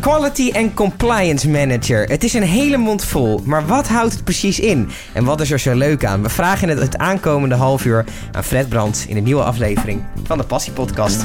Quality and Compliance Manager. Het is een hele mond vol, maar wat houdt het precies in? En wat is er zo leuk aan? We vragen het het aankomende half uur aan Fred Brandt in een nieuwe aflevering van de Passie Podcast.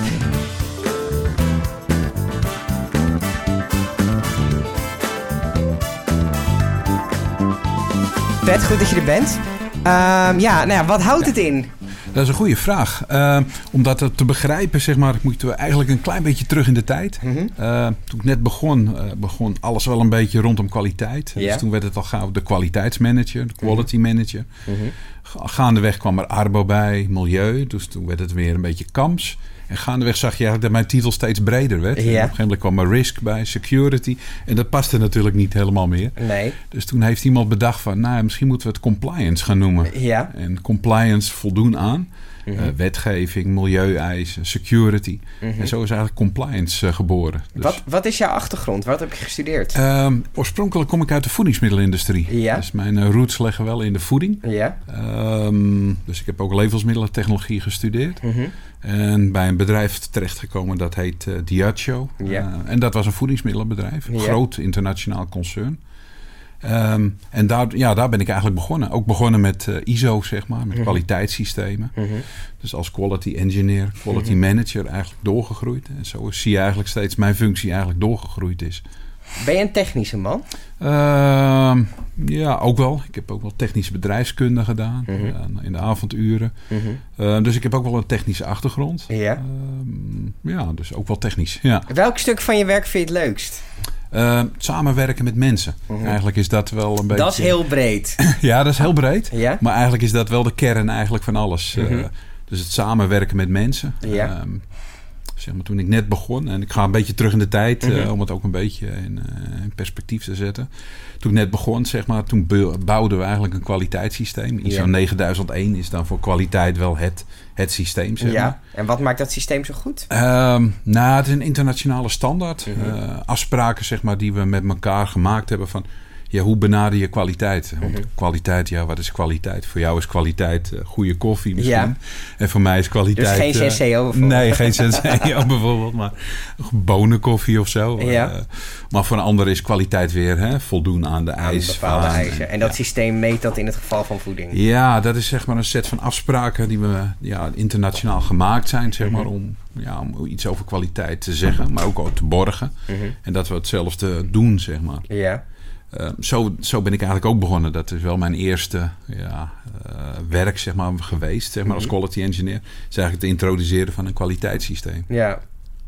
Fred, goed dat je er bent. Ehm, ja, nou ja, wat houdt het in? Dat is een goede vraag. Uh, om dat te begrijpen, zeg maar, moeten we eigenlijk een klein beetje terug in de tijd. Mhm. Uh, toen ik net begon, uh, begon alles wel een beetje rondom kwaliteit. Dus toen werd het al gauw de kwaliteitsmanager, de quality manager. Mhm. Ga- Gaandeweg kwam er Arbo bij, milieu. Dus toen werd het weer een beetje KAMS. En gaandeweg zag je eigenlijk dat mijn titel steeds breder werd. En op een gegeven moment kwam er risk bij, security. En dat paste natuurlijk niet helemaal meer. Nee. Dus toen heeft iemand bedacht van, nou, misschien moeten we het compliance gaan noemen. Ja. En compliance voldoen aan. Mhm. eh, wetgeving, milieueisen, security. Mhm. En zo is eigenlijk compliance eh, geboren. Dus, Wat, wat is jouw achtergrond? Wat heb je gestudeerd? ehm, oorspronkelijk kom ik uit de voedingsmiddelenindustrie. Ja. Dus mijn eh, roots liggen wel in de voeding. ja. Ehm, dus ik heb ook levensmiddelentechnologie gestudeerd. Mhm. En bij een bedrijf terechtgekomen dat heet Diageo. Ja. En dat was een voedingsmiddelenbedrijf. Een groot internationaal concern. Ehm, en daar, ja, daar ben ik eigenlijk begonnen. Ook begonnen met eh, ISO, zeg maar, met Mhm. kwaliteitssystemen. Mhm. Dus als quality engineer, quality Mhm. manager eigenlijk doorgegroeid. En zo zie je eigenlijk steeds mijn functie eigenlijk doorgegroeid is. Ben je een technische man? Ehm, ja, ook wel. Ik heb ook wel technische bedrijfskunde gedaan eh, in de avonduren. Eh, dus ik heb ook wel een technische achtergrond. Ja. Ehm, ja, dus ook wel technisch. Ja. Welk stuk van je werk vind je het leukst? Ehm, samenwerken met mensen. Mhm. Eigenlijk is dat wel een beetje... Dat is heel breed. Ja, dat is heel breed. Ja? Maar eigenlijk is dat wel de kern eigenlijk van alles. Eh, Mhm. dus het samenwerken met mensen. Ja. Ehm, zeg maar toen ik net begon, en ik ga een beetje terug in de tijd eh, Mhm. om het ook een beetje in, eh, in perspectief te zetten. Toen ik net begon, zeg maar, toen bou- bouwden we eigenlijk een kwaliteitssysteem. ISO Ja. 9001 is dan voor kwaliteit wel het, het systeem, zeg maar. Ja. En wat maakt dat systeem zo goed? Ehm, nou, het is een internationale standaard. Mhm. Eh, afspraken zeg maar, die we met elkaar gemaakt hebben van... Ja, hoe benader je kwaliteit? Want Mhm. kwaliteit, ja, wat is kwaliteit? Voor jou is kwaliteit eh, goede koffie misschien. Ja. En voor mij is kwaliteit... Dus geen eh, Senseo bijvoorbeeld? Nee, geen Senseo bijvoorbeeld, maar bonenkoffie of zo. Ja. Eh, maar voor een ander is kwaliteit weer hè, voldoen aan de Aan eis. bepaalde eisen. En dat ja. systeem meet dat in het geval van voeding. Ja, dat is zeg maar een set van afspraken die we ja, internationaal gemaakt zijn, zeg maar, Mhm. om, ja, om iets over kwaliteit te zeggen, maar ook, ook te borgen. Mhm. En dat we hetzelfde doen, zeg maar. Ja. Eh, zo, zo ben ik eigenlijk ook begonnen. Dat is wel mijn eerste ja, eh, werk, zeg maar, geweest, zeg maar, als Mhm. quality engineer. Is eigenlijk het introduceren van een kwaliteitssysteem. Ja.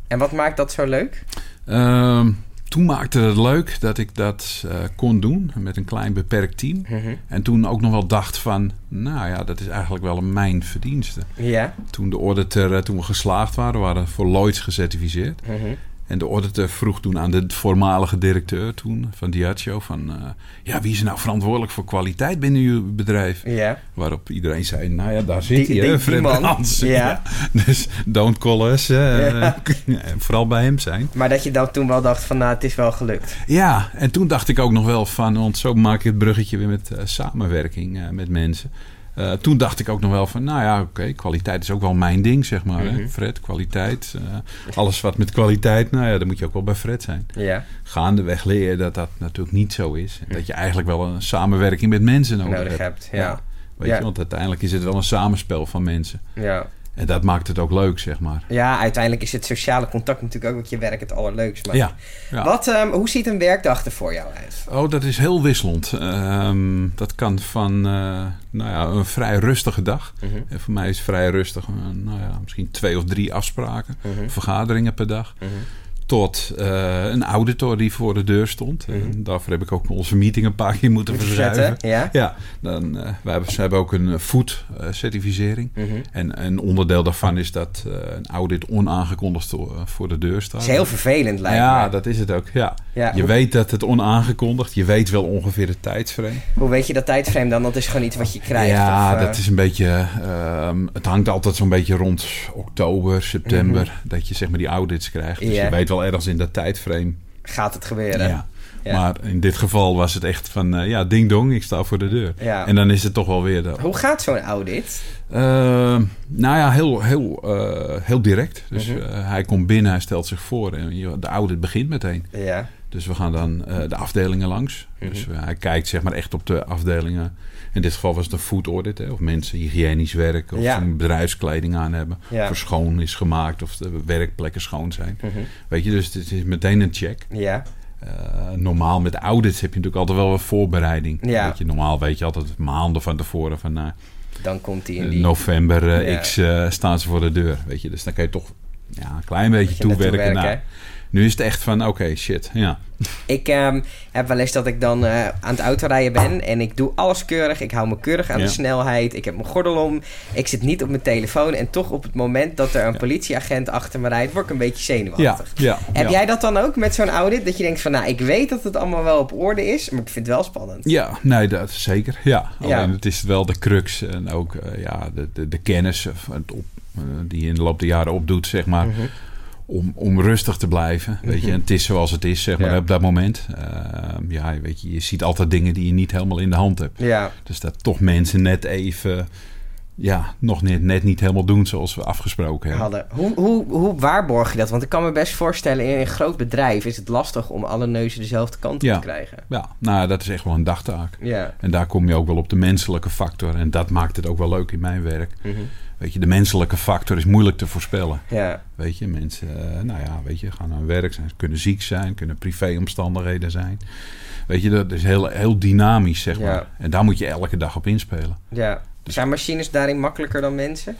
En wat maakt dat zo leuk? Ehm, toen maakte het leuk dat ik dat eh, kon doen met een klein beperkt team. Mhm. En toen ook nog wel dacht van, nou ja, dat is eigenlijk wel een mijn verdienste. Ja. Toen de auditor, eh, toen we geslaagd waren, we waren voor Lloyds gecertificeerd. Mhm. En de auditor vroeg toen aan de voormalige directeur toen van Diageo van... eh, ja, wie is nou verantwoordelijk voor kwaliteit binnen uw bedrijf? Ja. Waarop iedereen zei, nou ja, daar zit Die- hij, hè, Fred man. Brands. Ja. Dus don't call us. Ja. en vooral bij hem zijn. Maar dat je dan toen wel dacht van, nou, het is wel gelukt. Ja, en toen dacht ik ook nog wel van... want zo maak ik het bruggetje weer met eh, samenwerking eh, met mensen... Eh, toen dacht ik ook nog wel van, nou ja, oké, kwaliteit is ook wel mijn ding, zeg maar. Mhm. hè. Fred, kwaliteit. eh, alles wat met kwaliteit, nou ja, dan moet je ook wel bij Fred zijn. Ja. Gaandeweg leer je dat dat natuurlijk niet zo is. En dat je eigenlijk wel een samenwerking met mensen nodig, Nodig hebt. hebt, ja. Weet Ja. je, want uiteindelijk is het wel een samenspel van mensen. Ja. En dat maakt het ook leuk, zeg maar. Ja, uiteindelijk is het sociale contact natuurlijk ook met je werk het allerleukst. Maar Ja. ja. Wat, ehm, hoe ziet een werkdag er voor jou uit? Oh, dat is heel wisselend. Ehm, dat kan van eh, nou ja, een vrij rustige dag. Mhm. En voor mij is vrij rustig, eh, nou ja, misschien twee of drie afspraken, Mhm. vergaderingen per dag. Mhm. Tot eh, een auditor die voor de deur stond. Mhm. En daarvoor heb ik ook onze meeting een paar keer moeten Moeten verzuiven. zetten, ja? Ja, dan, eh, we hebben, ze hebben ook een food eh, certificering. Mhm. En een onderdeel daarvan is dat een audit onaangekondigd voor de deur staat. Dat is heel vervelend, lijkt ja, me. dat is het ook. Ja. Ja, Je weet dat het onaangekondigd, je weet wel ongeveer het tijdsframe. hoe weet je dat tijdframe dan? Dat is gewoon iets wat je krijgt. ja, of, dat is een beetje. ehm, het hangt altijd zo'n beetje rond oktober, september. Dat je zeg maar die audits krijgt. Dus Ja. je weet wel ergens in dat tijdframe gaat het gebeuren. Ja. Ja. Maar in dit geval was het echt van, eh, ja, ding dong, ik sta voor de deur. Ja. En dan is het toch wel weer de... Hoe gaat zo'n audit? Eh, nou ja, heel, heel, eh, heel direct. Dus Mhm. eh, hij komt binnen, hij stelt zich voor en de audit begint meteen. Ja. Dus we gaan dan de afdelingen langs. Mhm. Dus hij kijkt zeg maar echt op de afdelingen. In dit geval was het een food audit. Hè, of mensen hygiënisch werken. Of Ja. ze bedrijfskleding aan hebben. Ja. Of schoon is gemaakt. Of de werkplekken schoon zijn. Mhm. Weet je, dus het is meteen een check. Ja. Eh, normaal met audits heb je natuurlijk altijd wel een voorbereiding. Ja. Weet je, normaal weet je altijd maanden van tevoren van... nou, Dan komt die in die... november eh, Ja. X eh, staan ze voor de deur. Weet je, dus dan kan je toch ja, een klein beetje toewerken. werken, naar. Nu is het echt van, oké, shit, ja. Ik ehm, heb wel eens dat ik dan eh, aan het autorijden ben en ik doe alles keurig. Ik hou me keurig aan Ja. de snelheid. Ik heb mijn gordel om. Ik zit niet op mijn telefoon. En toch op het moment dat er een Ja. politieagent achter me rijdt, word ik een beetje zenuwachtig. ja. Heb jij dat dan ook met zo'n audit? Dat je denkt van, nou, ik weet dat het allemaal wel op orde is, maar ik vind het wel spannend. Ja, nee, dat zeker. Ja, alleen het is wel de crux en ook eh, ja, de, de, de kennis het op, eh, die je in de loop der jaren opdoet, zeg maar, Mhm. Om, om rustig te blijven. Weet je, Mhm. en het is zoals het is, zeg maar, Ja. op dat moment. Eh, ja, weet je, je ziet altijd dingen die je niet helemaal in de hand hebt. Ja, Dus dat toch mensen net even, ja, nog net, net niet helemaal doen zoals we afgesproken hebben. hadden. Hoe, hoe, hoe waarborg je dat? Want ik kan me best voorstellen, in een groot bedrijf is het lastig om alle neuzen dezelfde kant op Ja. te krijgen. Ja, nou, dat is echt wel een dagtaak. Ja. En daar kom je ook wel op de menselijke factor. En dat maakt het ook wel leuk in mijn werk. Mhm. Weet je, de menselijke factor is moeilijk te voorspellen. Ja. Weet je, mensen, eh, nou ja, weet je, gaan aan werk zijn, kunnen ziek zijn, kunnen privéomstandigheden zijn. Weet je, dat is heel, heel dynamisch, zeg maar. Ja. En daar moet je elke dag op inspelen. Ja. Zijn machines daarin makkelijker dan mensen?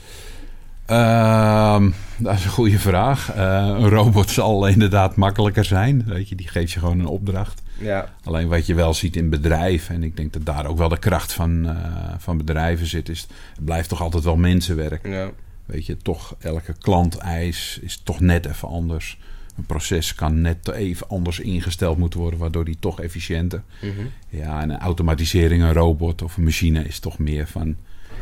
Ehm, dat is een goede vraag. Eh, een robot zal inderdaad makkelijker zijn. Weet je, die geeft je gewoon een opdracht. Ja. Alleen wat je wel ziet in bedrijven, en ik denk dat daar ook wel de kracht van, eh, van bedrijven zit, is het blijft toch altijd wel mensenwerk. Ja. Weet je, toch elke klanteis is toch net even anders. Een proces kan net even anders ingesteld moeten worden, waardoor die toch efficiënter. Mhm. Ja, en een automatisering, een robot of een machine is toch meer van.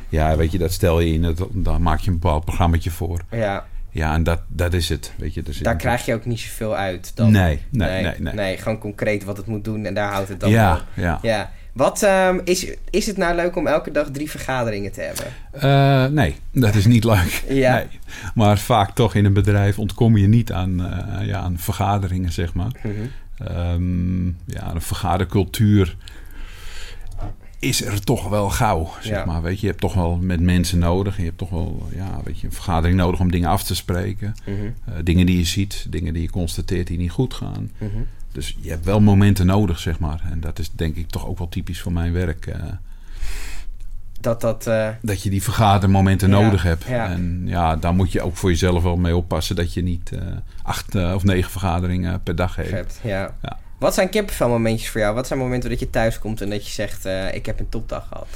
Ja, weet je, dat stel je in, dat, daar maak je een bepaald programmaatje voor. ja. Ja, en dat, dat is het. Weet je, zit Daar krijg je ook niet zoveel uit. Dan. Nee, nee, nee, nee. gewoon concreet wat het moet doen en daar houdt het dan Ja, op. ja. Ja. Wat, ehm, is, is het nou leuk om elke dag drie vergaderingen te hebben? Eh, nee, dat is niet leuk. Ja. Nee. Maar vaak toch in een bedrijf ontkom je niet aan, eh, ja, aan vergaderingen, zeg maar. Mhm. Ehm, ja, een vergadercultuur is er toch wel gauw, zeg Ja. maar. Weet je, je hebt toch wel met mensen nodig. Je hebt toch wel ja, weet je, een vergadering nodig om dingen af te spreken. Mhm. Eh, dingen die je ziet, dingen die je constateert die niet goed gaan. Mhm. Dus je hebt wel momenten nodig, zeg maar. En dat is denk ik toch ook wel typisch voor mijn werk. eh, Dat dat... eh, dat je die vergadermomenten Ja, nodig hebt. ja. En ja, daar moet je ook voor jezelf wel mee oppassen... dat je niet acht of negen vergaderingen per dag heeft. hebt. Ja. Ja. Wat zijn kippenvelmomentjes voor jou? Wat zijn momenten dat je thuis komt en dat je zegt... eh, ik heb een topdag gehad?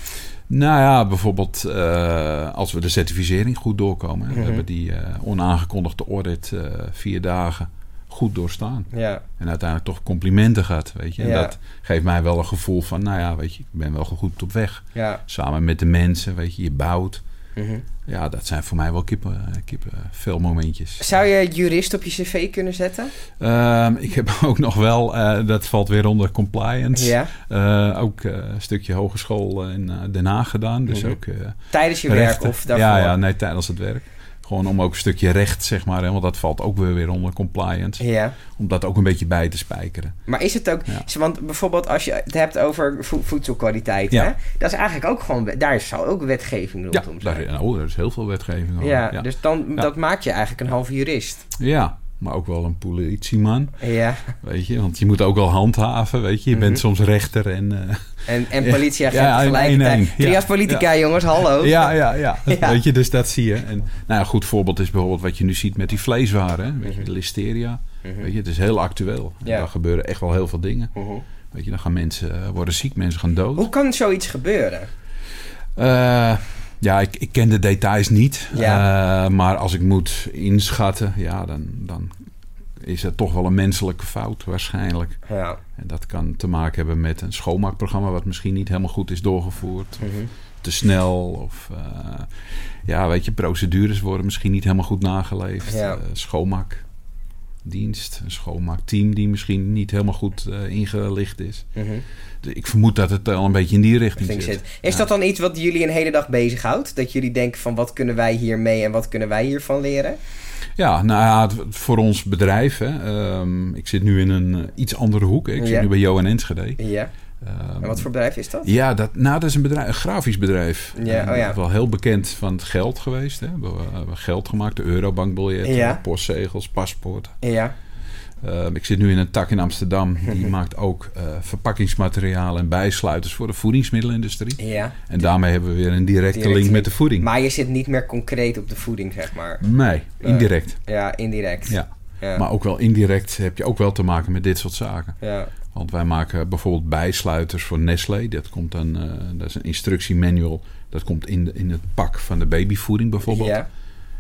Nou ja, bijvoorbeeld eh, als we de certificering goed doorkomen. hè. Mhm. We hebben die eh, onaangekondigde audit vier dagen goed doorstaan. Ja. En uiteindelijk toch complimenten gehad, weet je. En Ja. dat geeft mij wel een gevoel van, nou ja, weet je, ik ben wel goed op weg. Ja. Samen met de mensen, weet je, je bouwt. Mhm. Ja, dat zijn voor mij wel kippen, kippen veel momentjes. Zou je jurist op je cv kunnen zetten? Ehm, ik heb ook nog wel, eh, dat valt weer onder compliance. Ja. Eh, ook eh, een stukje hogeschool in eh, Den Haag gedaan. Dus Mhm. ook eh, Tijdens je rechten. werk of daarvoor? Ja, ja, nee, tijdens het werk. Gewoon om ook een stukje recht, zeg maar. Hè, want dat valt ook weer, weer onder compliance. Ja. Om dat ook een beetje bij te spijkeren. Maar is het ook... Ja. Want bijvoorbeeld als je het hebt over vo- voedselkwaliteit... Ja. Hè? Dat is eigenlijk ook gewoon... Daar zou ook wetgeving rondom zijn. daar, oh, er is heel veel wetgeving over. Ja, dus dan, dat maakt je eigenlijk een halve jurist. Ja, maar ook wel een politieman, Ja, weet je. Want je moet ook wel handhaven, weet je. Je bent Mhm. soms rechter en... eh, en, en Ja. politieagent Ja, tegelijkertijd. ja. Trias politica, jongens, hallo. Ja, ja, ja, Ja. Weet je, dus dat zie je. En nou, een goed voorbeeld is bijvoorbeeld wat je nu ziet met die vleeswaren. Hè? Weet je, Mhm. de listeria. Mhm. Weet je, het is heel actueel. En Ja. Daar gebeuren echt wel heel veel dingen. Mhm. Weet je, dan gaan mensen eh, worden ziek, mensen gaan dood. Hoe kan zoiets gebeuren? Eh, ja, ik, ik ken de details niet. Ja. Eh, maar als ik moet inschatten, ja, dan, dan is het toch wel een menselijke fout waarschijnlijk. Ja. En dat kan te maken hebben met een schoonmaakprogramma... wat misschien niet helemaal goed is doorgevoerd. Mhm. te snel. Of eh, ja, weet je, procedures worden misschien niet helemaal goed nageleefd. Ja. Eh, schoonmaak. Dienst, een schoonmaakteam die misschien niet helemaal goed eh, ingelicht is. Mhm. Dus ik vermoed dat het al een beetje in die richting zit. zit. Is Ja. dat dan iets wat jullie een hele dag bezighoudt? Dat jullie denken van wat kunnen wij hiermee en wat kunnen wij hiervan leren? Ja, nou ja, voor ons bedrijf. Hè, ehm, ik zit nu in een eh, iets andere hoek. hè. Ik Ja. zit nu bij Johan Enschede. Ja. Ehm, En wat voor bedrijf is dat? Ja, dat, nou, dat is een, bedrijf, een grafisch bedrijf. Ja, Eh, oh ja. Wel heel bekend van het geld geweest. Hè. We hebben geld gemaakt, de eurobankbiljetten, Ja. postzegels, paspoorten. Ja. Ehm, ik zit nu in een tak in Amsterdam. Die maakt ook eh, verpakkingsmaterialen en bijsluiters voor de voedingsmiddelenindustrie. Ja. En daarmee hebben we weer een directe link met de voeding. Maar je zit niet meer concreet op de voeding, zeg maar. Nee, indirect. Ja, indirect. Ja. Ja. Maar ook wel indirect heb je ook wel te maken met dit soort zaken. ja. Want wij maken bijvoorbeeld bijsluiters voor Nestlé. Dat, komt dan, eh, dat is een instructiemanual. Dat komt in, de, in het pak van de babyvoeding bijvoorbeeld. Ja.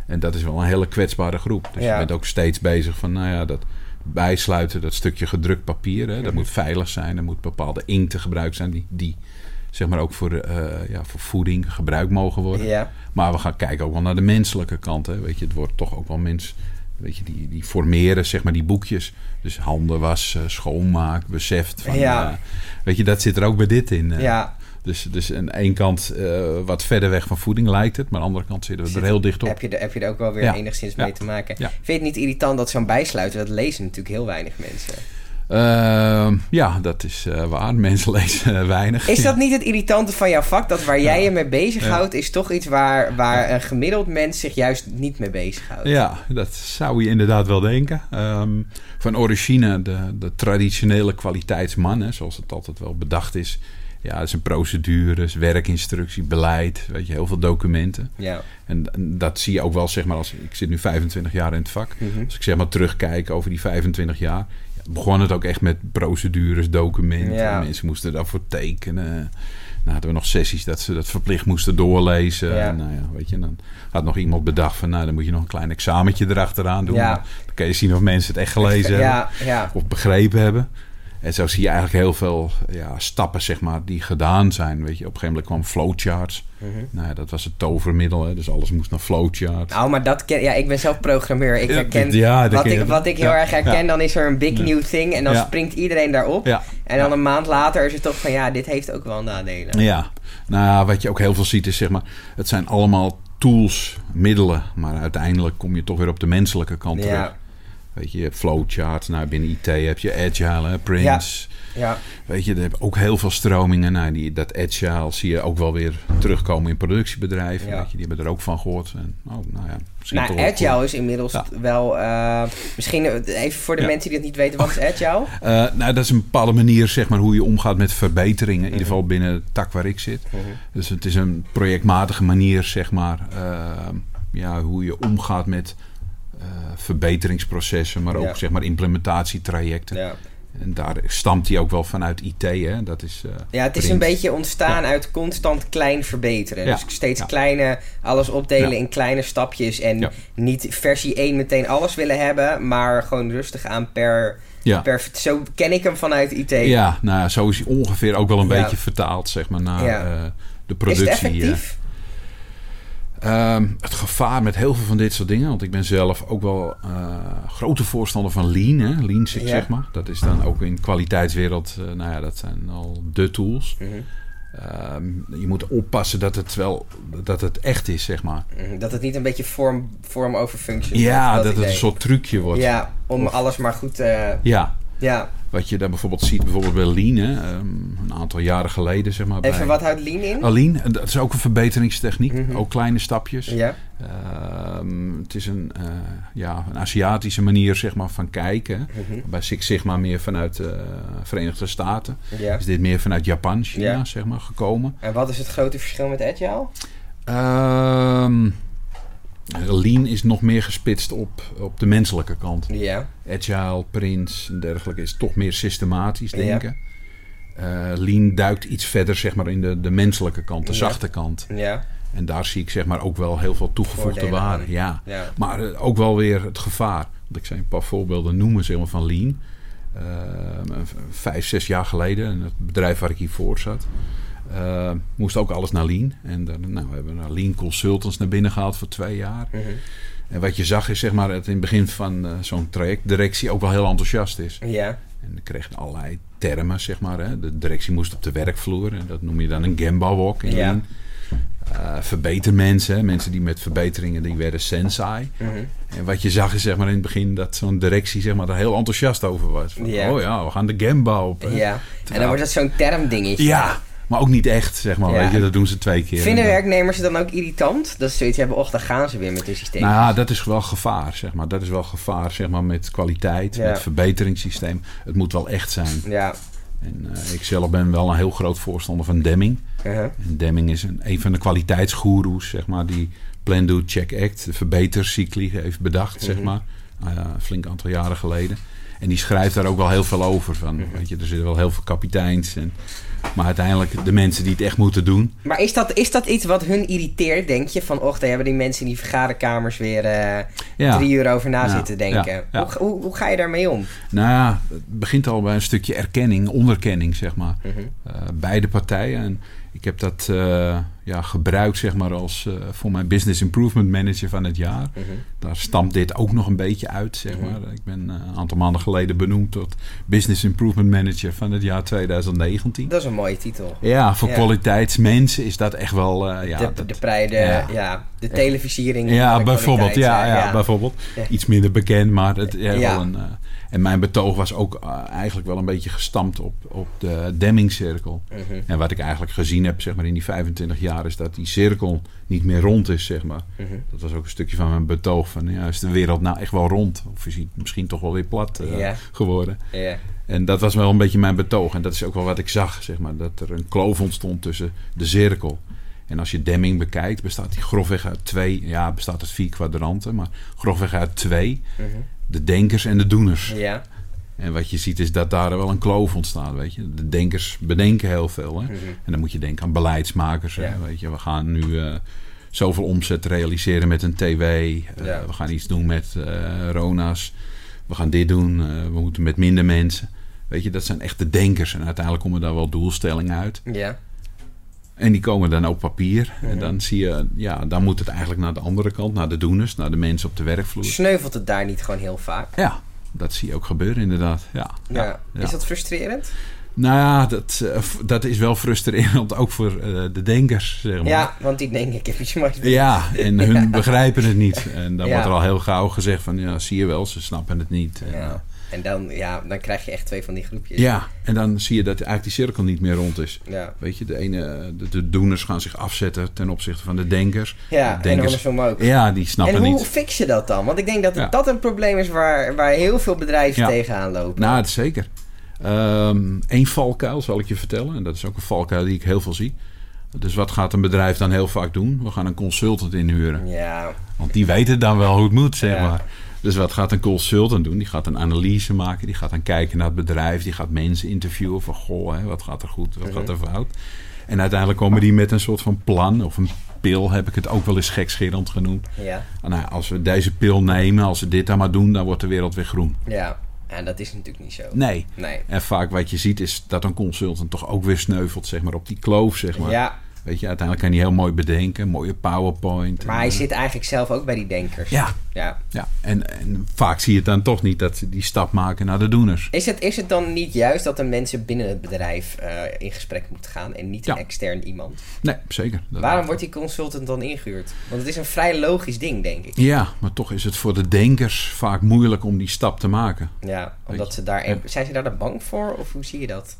En dat is wel een hele kwetsbare groep. Dus Ja. je bent ook steeds bezig van, nou ja, dat bijsluiten, dat stukje gedrukt papier. Hè, dat moet veilig zijn. Er moet bepaalde inkten gebruikt zijn die, die zeg maar ook voor, eh, ja, voor voeding gebruikt mogen worden. Ja. Maar we gaan kijken ook wel naar de menselijke kant. Hè. Weet je, het wordt toch ook wel mens. Weet je, die, die formeren zeg maar die boekjes. Dus handen wassen, schoonmaak, beseft. Van, Ja. eh, weet je, dat zit er ook bij dit in. eh. ja. Dus, dus aan één kant eh, wat verder weg van voeding lijkt het. Maar aan de andere kant zitten we Zit- er heel dicht op. Heb je, er, heb je er ook wel weer Ja. enigszins Ja. mee te maken? Ja. Vind je het niet irritant dat zo'n bijsluiter, dat lezen natuurlijk heel weinig mensen. Ehm, ja, dat is eh, waar. Mensen lezen eh, weinig. Is dat niet het irritante van jouw vak? Dat waar jij je mee bezighoudt, is toch iets waar, waar een gemiddeld mens zich juist niet mee bezighoudt? Ja, dat zou je inderdaad wel denken. Ehm, van origine, de, de traditionele kwaliteitsman, hè, zoals het altijd wel bedacht is. Ja, dat zijn procedures, werkinstructie, beleid, weet je, heel veel documenten. Ja. En, en dat zie je ook wel, zeg maar, als ik zit nu 25 jaar in het vak. Mhm. Als ik zeg maar terugkijk over die 25 jaar, ja, begon het ook echt met procedures, documenten. Ja. Mensen moesten daarvoor tekenen. Nou hadden we nog sessies dat ze dat verplicht moesten doorlezen. Ja. En, nou ja, weet je, dan had nog iemand bedacht van, nou dan moet je nog een klein examentje erachteraan doen. Dan kan je zien of mensen het echt gelezen hebben of begrepen hebben. En zo zie je eigenlijk heel veel ja, stappen, zeg maar, die gedaan zijn. Weet je, op een gegeven moment kwam flowcharts. Mhm. Nou ja, dat was het tovermiddel, hè? dus alles moest naar flowcharts. Nou, maar dat ken... Ja, ik ben zelf programmeur. Ik herken... ja, wat, ik, wat ik heel erg herken, dan is er een big new thing. En dan springt iedereen daarop. En dan een maand later is het toch van... Ja, dit heeft ook wel nadelen. Ja, nou wat je ook heel veel ziet is zeg maar, het zijn allemaal tools, middelen, maar uiteindelijk kom je toch weer op de menselijke kant terug. Weet je, je hebt flowcharts, nou binnen IT heb je Agile, hè, Prince. Ja. Weet je, er hebben ook heel veel stromingen. Nou, die, dat Agile zie je ook wel weer terugkomen in productiebedrijven. Ja. Weet je, die hebben er ook van gehoord. En, oh, nou ja, misschien Nou, toch Agile goed. is inmiddels Ja. wel... eh, misschien eh, even voor de mensen die het niet weten. Wat is Agile? Eh, nou, dat is een bepaalde manier, zeg maar, hoe je omgaat met verbeteringen. In ieder Mhm. geval binnen de tak waar ik zit. Dus het is een projectmatige manier, zeg maar, ja, hoe je omgaat met verbeteringsprocessen, maar ook Ja. zeg maar implementatietrajecten. Ja. En daar stamt hij ook wel vanuit IT, hè? Dat is. eh, Ja, het is print. een beetje ontstaan uit constant klein verbeteren. Ja. Dus steeds Ja. kleine, alles opdelen in kleine stapjes. En niet versie 1 meteen alles willen hebben, maar gewoon rustig aan per, Ja. per... Zo ken ik hem vanuit IT. Ja, nou, zo is hij ongeveer ook wel een beetje vertaald, zeg maar, naar eh, de Is productie. het effectief? Eh. Ehm, het gevaar met heel veel van dit soort dingen, want ik ben zelf ook wel eh, grote voorstander van Lean, hè? Lean Six Ja. Sigma. Dat is dan ook in kwaliteitswereld, eh, nou ja, dat zijn al de tools. Mhm. Ehm, je moet oppassen dat het wel, dat het echt is, zeg maar. Mhm. Dat het niet een beetje vorm, vorm over function Ja, dat het een soort trucje wordt. Ja, om Of- alles maar goed... eh Ja, ja. wat je daar bijvoorbeeld ziet, bijvoorbeeld bij Lean, hè? Ehm, een aantal jaren geleden, zeg maar. Even, bij- wat houdt Lean in? Oh, Lean, dat is ook een verbeteringstechniek. Mhm. Ook kleine stapjes. Ja. Ehm, het is een, eh, ja, een Aziatische manier zeg maar, van kijken. Mhm. Bij Six Sigma meer vanuit de Verenigde Staten. ja. Is dit meer vanuit Japan, China Ja. zeg maar, gekomen. En wat is het grote verschil met Agile? Ehm, Lean is nog meer gespitst op, op de menselijke kant. Ja. Agile, Prince en dergelijke is toch meer systematisch Ja. denken. Eh, Lean duikt iets verder zeg maar, in de, de menselijke kant, de Ja. zachte kant. Ja. En daar zie ik zeg maar ook wel heel veel toegevoegde waarde. Ja. Ja. Maar eh, ook wel weer het gevaar. Want ik zei een paar voorbeelden noemen zeg maar, van Lean. Eh, vijf, zes jaar geleden, en het bedrijf waar ik hiervoor zat, eh, moest ook alles naar Lean. En dan, nou, we hebben naar Lean Consultants naar binnen gehaald voor twee jaar. Mhm. En wat je zag is zeg maar dat in het begin van eh, zo'n traject directie ook wel heel enthousiast is. Ja. En dan kreeg allerlei termen, zeg maar. Hè. De directie moest op de werkvloer. En dat noem je dan een Gemba walk. in Ja. Eh, verbetermensen, hè. mensen die met verbeteringen, die werden sensei. Mhm. En wat je zag is zeg maar in het begin dat zo'n directie zeg maar, daar heel enthousiast over was. Van, Ja. Oh ja, we gaan de Gemba op. hè. Ja. En dan wordt dat zo'n termdingetje. Ja, maar ook niet echt, zeg maar. Ja. Weet je, dat doen ze twee keer. Vinden werknemers het dan ook irritant? Dat ze zoiets hebben, och, dan gaan ze weer met hun systeem. Nou ja, dat is wel gevaar, zeg maar. Dat is wel gevaar, zeg maar, met kwaliteit, Ja. met verbeteringssysteem. Het moet wel echt zijn. Ja. En uh, ik zelf ben wel een heel groot voorstander van Deming. Uh-huh. En Deming is een, een van de kwaliteitsgoeroes, zeg maar, die Plan, Do, Check, Act, de verbetercycli heeft bedacht, zeg Mhm. maar. Nou een flink aantal jaren geleden. En die schrijft daar ook wel heel veel over. Van, Mhm. weet je, er zitten wel heel veel kapiteins. En, maar uiteindelijk de mensen die het echt moeten doen. Maar is dat, is dat iets wat hun irriteert, denk je? Van, och, daar hebben die mensen in die vergaderkamers weer eh, Ja. drie uur over na Ja, zitten denken. ja. Hoe, hoe, hoe ga je daarmee om? Nou ja, het begint al bij een stukje erkenning, onderkenning, zeg maar. Mhm. Eh, beide partijen. En ik heb dat eh, ja, gebruikt, zeg maar, als eh, voor mijn Business Improvement Manager van het jaar. Mhm. Daar stamt dit ook nog een beetje uit, zeg Mhm. maar. Ik ben eh, een aantal maanden geleden benoemd tot Business Improvement Manager van het jaar 2019. Dat is een mooie titel. Ja, voor Ja. kwaliteitsmensen is dat echt wel... ja, de, dat- de, prij- de, ja. ja. de televisiering. ja, bijvoorbeeld. Ja, ja, bijvoorbeeld. Iets minder bekend, maar het ja, Ja. wel een. En mijn betoog was ook eh, eigenlijk wel een beetje gestampt op, op de Demming-cirkel. Mhm. En wat ik eigenlijk gezien heb, zeg maar, in die 25 jaar, is dat die cirkel niet meer rond is, zeg maar. Mhm. Dat was ook een stukje van mijn betoog. Van ja, is de wereld nou echt wel rond? Of is hij misschien toch wel weer plat eh, geworden? En dat was wel een beetje mijn betoog. En dat is ook wel wat ik zag, zeg maar. Dat er een kloof ontstond tussen de cirkel. En als je Demming bekijkt, bestaat die grofweg uit twee... Ja, bestaat uit vier kwadranten, maar grofweg uit twee. Mhm. De denkers en de doeners. Ja. En wat je ziet is dat daar wel een kloof ontstaat, weet je. De denkers bedenken heel veel, hè. Mhm. En dan moet je denken aan beleidsmakers, hè, weet je. We gaan nu eh, zoveel omzet realiseren met een TW. eh, Ja. We gaan iets doen met eh, Rona's. We gaan dit doen. we moeten met minder mensen. Weet je, dat zijn echt de denkers. En uiteindelijk komen daar wel doelstellingen uit. Ja. En die komen dan op papier. En dan zie je, ja, dan moet het eigenlijk naar de andere kant, naar de doeners, naar de mensen op de werkvloer. Sneuvelt het daar niet gewoon heel vaak? Ja, dat zie je ook gebeuren inderdaad. Ja, Ja. Is dat frustrerend? Nou ja, dat, eh, dat is wel frustrerend ook voor eh, de denkers, zeg maar. Ja, want die denk ik heb iets moois Ja, en hun begrijpen het niet. En dan wordt er al heel gauw gezegd van, ja, zie je wel, ze snappen het niet. En, Ja. En dan, ja, dan krijg je echt twee van die groepjes. ja, en dan zie je dat eigenlijk die cirkel niet meer rond is. Ja, Weet je, de ene, de, de doeners gaan zich afzetten ten opzichte van de denkers. ja De en denkers, andersom ook. ja, die snappen en hoe niet. fix je dat dan? Want ik denk dat Ja. dat een probleem is waar, waar heel veel bedrijven Ja. tegenaan lopen. Nou, dat is zeker. Eén valkuil zal ik je vertellen. En dat is ook een valkuil die ik heel veel zie. Dus wat gaat een bedrijf dan heel vaak doen? We gaan een consultant inhuren. ja, Want die weten dan wel hoe het moet, zeg maar. Dus wat gaat een consultant doen? Die gaat een analyse maken. Die gaat dan kijken naar het bedrijf. Die gaat mensen interviewen van... Goh, hè, wat gaat er goed? Wat Mhm. gaat er fout? En uiteindelijk komen die met een soort van plan... of een pil, heb ik het ook wel eens gekscherend genoemd. ja, Nou, als we deze pil nemen, als we dit dan maar doen... dan wordt de wereld weer groen. ja. En dat is natuurlijk niet zo. Nee. Nee. En vaak wat je ziet is dat een consultant toch ook weer sneuvelt, zeg maar, op die kloof, zeg maar. Ja, Weet je, uiteindelijk kan hij heel mooi bedenken, mooie PowerPoint. maar En, hij eh, zit eigenlijk zelf ook bij die denkers. Ja, ja. ja. En, en vaak zie je het dan toch niet dat ze die stap maken naar de doeners. Is, het, is het dan niet juist dat de mensen binnen het bedrijf eh, in gesprek moeten gaan en niet een extern iemand? Nee, zeker. Waarom wordt die consultant dan ingehuurd? Want het is een vrij logisch ding, denk ik. Ja, maar toch is het voor de denkers vaak moeilijk om die stap te maken. Ja, omdat ze daar... Ja. Zijn ze daar dan bang voor? Of hoe zie je dat?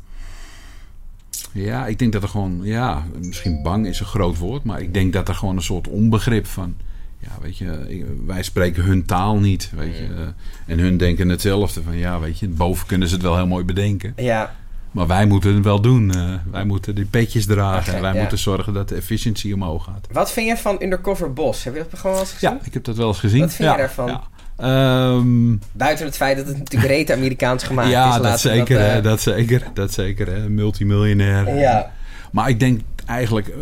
Ja, ik denk dat er gewoon, ja, misschien bang is een groot woord, maar ik denk dat er gewoon een soort onbegrip van, ja, weet je, wij spreken hun taal niet, weet je, eh, en hun denken hetzelfde van, ja, weet je, boven kunnen ze het wel heel mooi bedenken, Ja, maar wij moeten het wel doen, eh, wij moeten die petjes dragen, en wij ja. moeten zorgen dat de efficiëntie omhoog gaat. Wat vind je van Undercover Boss? Heb je dat programma wel eens gezien? Ja, ik heb dat wel eens gezien. Wat vind ja, je daarvan? Ja. Ehm, Buiten het feit dat het natuurlijk reet Amerikaans gemaakt is. ja, dat zeker, eh, hè, dat zeker, dat zeker, hè, multimiljonair. Ja, Maar ik denk eigenlijk, eh,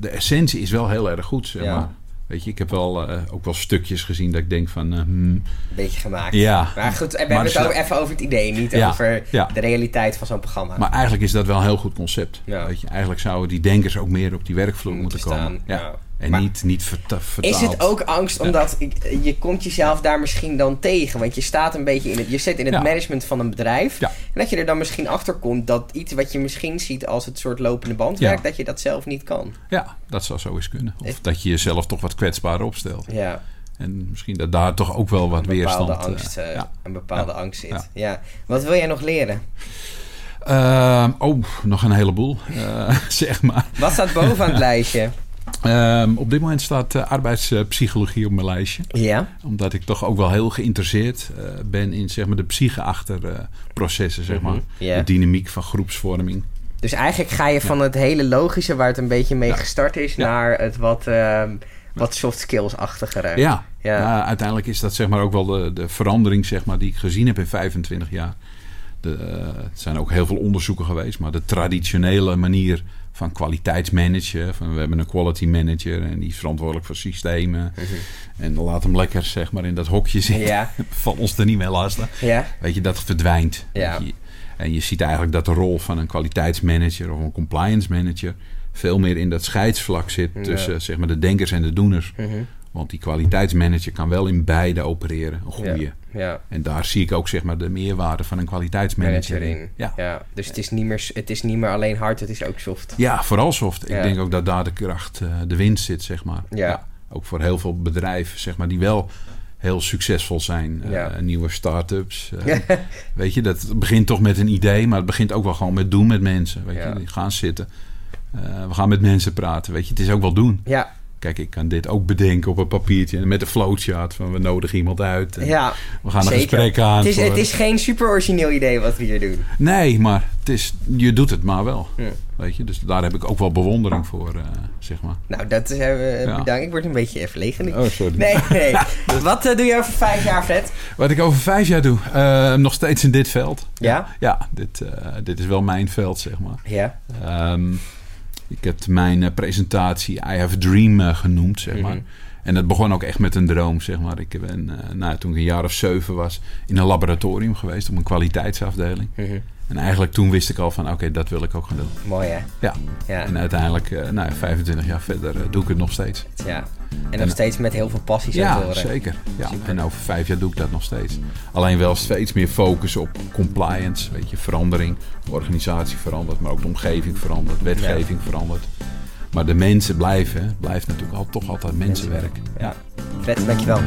de essentie is wel heel erg goed. Zeg Ja. maar. Weet je, ik heb wel, eh, ook wel stukjes gezien dat ik denk van... eh, hmm, een beetje gemaakt. ja, Maar goed, we hebben het sla- over, even over het idee, niet Ja, over ja. de realiteit van zo'n programma. maar eigenlijk is dat wel een heel goed concept. Ja. Weet je, eigenlijk zouden die denkers ook meer op die werkvloer moeten, Moeten komen. staan, Ja. En Maar niet, niet verta- vertaald. Is het ook angst omdat ik- je komt jezelf daar misschien dan tegen? Want je staat een beetje in het, je zit in het Ja. management van een bedrijf. Ja. En dat je er dan misschien achter komt dat iets wat je misschien ziet als het soort lopende bandwerk, dat je dat zelf niet kan. Ja, dat zou zo eens kunnen. Of dat je jezelf toch wat kwetsbaarder opstelt. Ja, En misschien dat daar toch ook wel wat een weerstand... eh, angst, eh, ja. een bepaalde Ja. angst zit. Ja. Wat wil jij nog leren? Ehm, oh, nog een heleboel, eh, zeg maar. Wat staat bovenaan het lijstje? Ehm, op dit moment staat eh, arbeidspsychologie op mijn lijstje. Ja. Omdat ik toch ook wel heel geïnteresseerd eh, ben in zeg maar, de psyche achter processen, zeg maar. Mhm. De dynamiek van groepsvorming. Dus eigenlijk ga je van het hele logische waar het een beetje mee Ja. gestart is, Ja. naar het wat, ehm, wat soft skills-achtigere. Ja, Ja. Uiteindelijk is dat zeg maar ook wel de, de verandering zeg maar, die ik gezien heb in 25 jaar. De, eh, het zijn ook heel veel onderzoeken geweest, maar de traditionele manier van kwaliteitsmanagen. Van we hebben een quality manager en die is verantwoordelijk voor systemen. En laat hem lekker zeg maar, in dat hokje zitten. Ja. Van ons er niet mee lastig. Ja. Weet je, dat verdwijnt. Ja. Je. En je ziet eigenlijk dat de rol van een kwaliteitsmanager of een compliance manager veel meer in dat scheidsvlak zit tussen zeg maar, de denkers en de doeners. Mhm. Want die kwaliteitsmanager kan wel in beide opereren, een goede. Ja. Ja. En daar zie ik ook zeg maar, de meerwaarde van een kwaliteitsmanager Manager in. in. Ja. Ja. Dus het is, niet meer, het is niet meer alleen hard, het is ook soft. ja, vooral soft. Ik denk ook dat daar de kracht, eh, de winst zit, zeg maar. Ja. Ook voor heel veel bedrijven, zeg maar, die wel heel succesvol zijn. Eh, nieuwe start-ups. eh, weet je, dat begint toch met een idee, maar het begint ook wel gewoon met doen met mensen. Weet Ja. je, die gaan zitten. We gaan met mensen praten. Weet je, het is ook wel doen. Ja. Kijk, ik kan dit ook bedenken op een papiertje met een flowchart van we nodigen iemand uit. En Ja. we gaan een gesprek aan. Het is, voor- het is geen super origineel idee wat we hier doen. Nee, maar het is, je doet het maar wel. Ja. Weet je, dus daar heb ik ook wel bewondering voor, eh, zeg maar. Nou, dat is uh, Ja. bedankt. Ik word een beetje verlegen nu. Oh, sorry. Nee, nee. Wat eh, doe je over vijf jaar, Fred? Wat ik over vijf jaar doe, eh, nog steeds in dit veld. Ja? Ja, dit, eh, dit is wel mijn veld, zeg maar. Ja. Ehm, ik heb mijn eh, presentatie I Have a Dream eh, genoemd, zeg maar. Mhm. En dat begon ook echt met een droom, zeg maar. Ik ben, eh, nou, toen ik een jaar of zeven was, in een laboratorium geweest op een kwaliteitsafdeling. Mhm. En eigenlijk toen wist ik al van, oké, dat wil ik ook gaan doen. Mooi, hè? Ja, Ja. en uiteindelijk, eh, nou, ja, 25 jaar verder, eh, doe ik het nog steeds. ja. En En- nog steeds met heel veel passie Ja, horen. zeker. Ja. Super. En over vijf jaar doe ik dat nog steeds. Alleen wel steeds meer focus op compliance, weet je, verandering. De organisatie verandert, maar ook de omgeving verandert, wetgeving verandert. Maar de mensen blijven, blijft natuurlijk al, toch altijd mensenwerk. Ja. Fred, dankjewel.